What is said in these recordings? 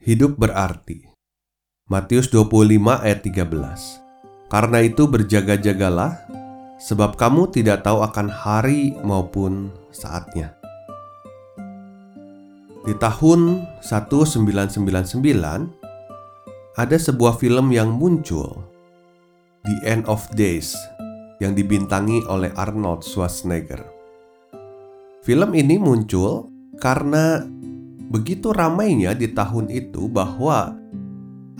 Hidup berarti. Matius 25 ayat 13. Karena itu berjaga-jagalah, sebab kamu tidak tahu akan hari maupun saatnya. Di tahun 1999, ada sebuah film yang muncul, The End of Days, yang dibintangi oleh Arnold Schwarzenegger. Film ini muncul karena begitu ramainya di tahun itu bahwa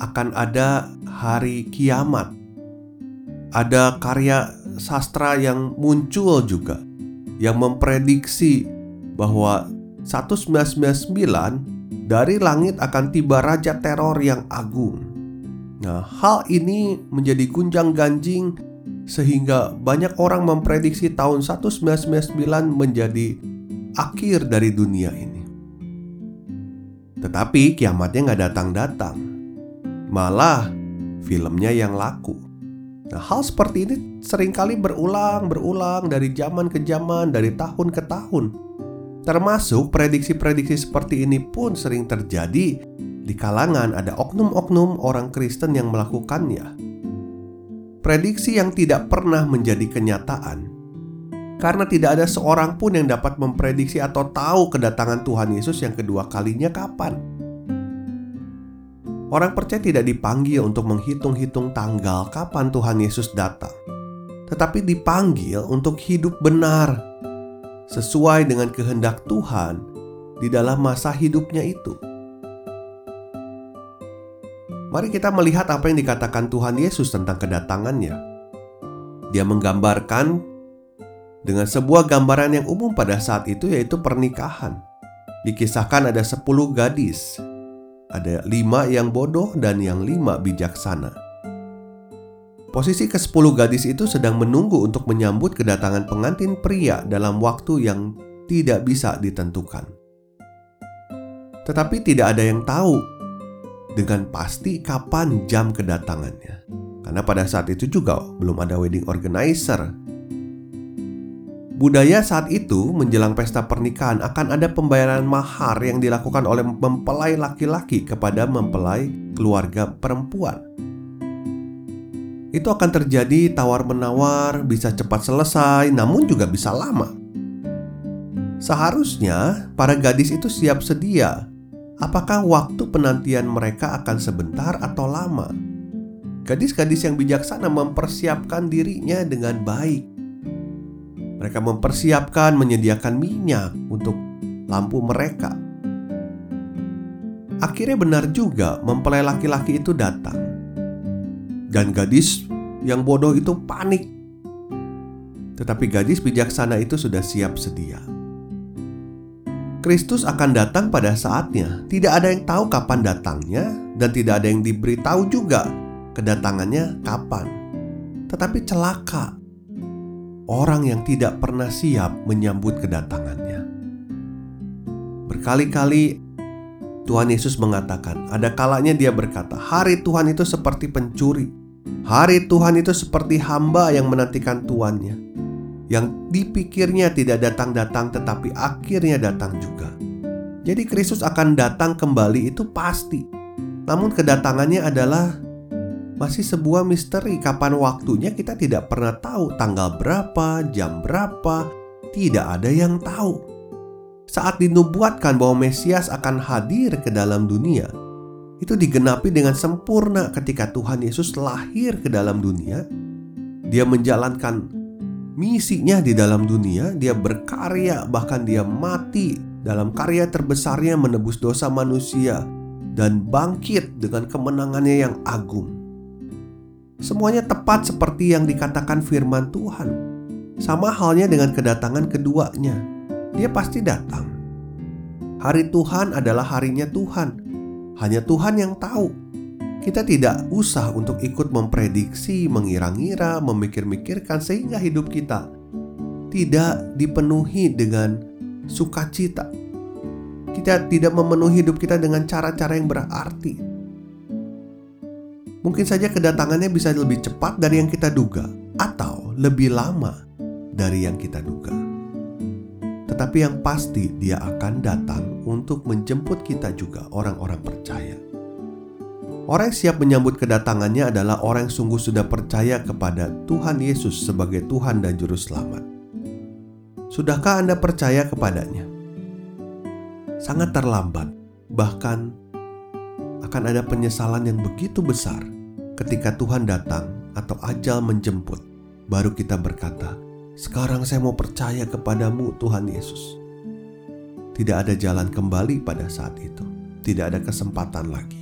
akan ada hari kiamat. Ada karya sastra yang muncul juga yang memprediksi bahwa 1999 dari langit akan tiba raja teror yang agung. Nah, hal ini menjadi gunjang-ganjing sehingga banyak orang memprediksi tahun 1999 menjadi akhir dari dunia ini. Tetapi kiamatnya nggak datang-datang. Malah filmnya yang laku. Nah, hal seperti ini sering kali berulang-berulang dari zaman ke zaman, dari tahun ke tahun. Termasuk prediksi-prediksi seperti ini pun sering terjadi di kalangan ada oknum-oknum orang Kristen yang melakukannya. Prediksi yang tidak pernah menjadi kenyataan karena tidak ada seorang pun yang dapat memprediksi atau tahu kedatangan Tuhan Yesus yang kedua kalinya kapan. Orang percaya tidak dipanggil untuk menghitung-hitung tanggal kapan Tuhan Yesus datang, tetapi dipanggil untuk hidup benar sesuai dengan kehendak Tuhan di dalam masa hidupnya itu. Mari kita melihat apa yang dikatakan Tuhan Yesus tentang kedatangannya. Dia menggambarkan dengan sebuah gambaran yang umum pada saat itu yaitu pernikahan. Dikisahkan ada 10 gadis, ada lima yang bodoh dan yang lima bijaksana. Posisi ke-10 gadis itu sedang menunggu untuk menyambut kedatangan pengantin pria dalam waktu yang tidak bisa ditentukan. Tetapi tidak ada yang tahu dengan pasti kapan jam kedatangannya. Karena pada saat itu juga belum ada wedding organizer Budaya saat itu menjelang pesta pernikahan akan ada pembayaran mahar yang dilakukan oleh mempelai laki-laki kepada mempelai keluarga perempuan. Itu akan terjadi tawar-menawar, bisa cepat selesai, namun juga bisa lama. Seharusnya para gadis itu siap sedia. Apakah waktu penantian mereka akan sebentar atau lama? Gadis-gadis yang bijaksana mempersiapkan dirinya dengan baik mereka mempersiapkan menyediakan minyak untuk lampu mereka. Akhirnya benar juga mempelai laki-laki itu datang. Dan gadis yang bodoh itu panik. Tetapi gadis bijaksana itu sudah siap sedia. Kristus akan datang pada saatnya. Tidak ada yang tahu kapan datangnya dan tidak ada yang diberitahu juga kedatangannya kapan. Tetapi celaka orang yang tidak pernah siap menyambut kedatangannya. Berkali-kali Tuhan Yesus mengatakan, ada kalanya dia berkata, hari Tuhan itu seperti pencuri. Hari Tuhan itu seperti hamba yang menantikan tuannya. Yang dipikirnya tidak datang-datang tetapi akhirnya datang juga. Jadi Kristus akan datang kembali itu pasti. Namun kedatangannya adalah masih sebuah misteri kapan waktunya kita tidak pernah tahu tanggal berapa, jam berapa, tidak ada yang tahu. Saat dinubuatkan bahwa Mesias akan hadir ke dalam dunia, itu digenapi dengan sempurna ketika Tuhan Yesus lahir ke dalam dunia. Dia menjalankan misinya di dalam dunia, dia berkarya, bahkan dia mati dalam karya terbesarnya menebus dosa manusia dan bangkit dengan kemenangannya yang agung. Semuanya tepat seperti yang dikatakan firman Tuhan. Sama halnya dengan kedatangan keduanya, dia pasti datang. Hari Tuhan adalah harinya Tuhan. Hanya Tuhan yang tahu. Kita tidak usah untuk ikut memprediksi, mengira-ngira, memikir-mikirkan sehingga hidup kita tidak dipenuhi dengan sukacita. Kita tidak memenuhi hidup kita dengan cara-cara yang berarti. Mungkin saja kedatangannya bisa lebih cepat dari yang kita duga, atau lebih lama dari yang kita duga. Tetapi yang pasti, Dia akan datang untuk menjemput kita juga, orang-orang percaya. Orang yang siap menyambut kedatangannya adalah orang yang sungguh sudah percaya kepada Tuhan Yesus sebagai Tuhan dan Juru Selamat. Sudahkah Anda percaya kepadanya? Sangat terlambat, bahkan akan ada penyesalan yang begitu besar ketika Tuhan datang atau ajal menjemput. Baru kita berkata, sekarang saya mau percaya kepadamu Tuhan Yesus. Tidak ada jalan kembali pada saat itu. Tidak ada kesempatan lagi.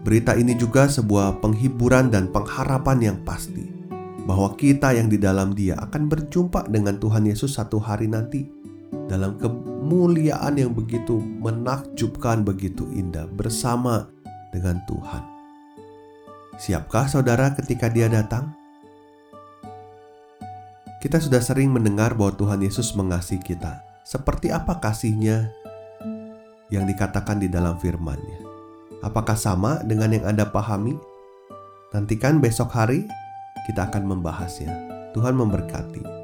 Berita ini juga sebuah penghiburan dan pengharapan yang pasti bahwa kita yang di dalam Dia akan berjumpa dengan Tuhan Yesus satu hari nanti dalam kemuliaan yang begitu menakjubkan, begitu indah bersama dengan Tuhan. Siapkah saudara ketika Dia datang? Kita sudah sering mendengar bahwa Tuhan Yesus mengasihi kita. Seperti apa kasihnya yang dikatakan di dalam firman-Nya? Apakah sama dengan yang Anda pahami? Nantikan besok hari kita akan membahasnya. Tuhan memberkati.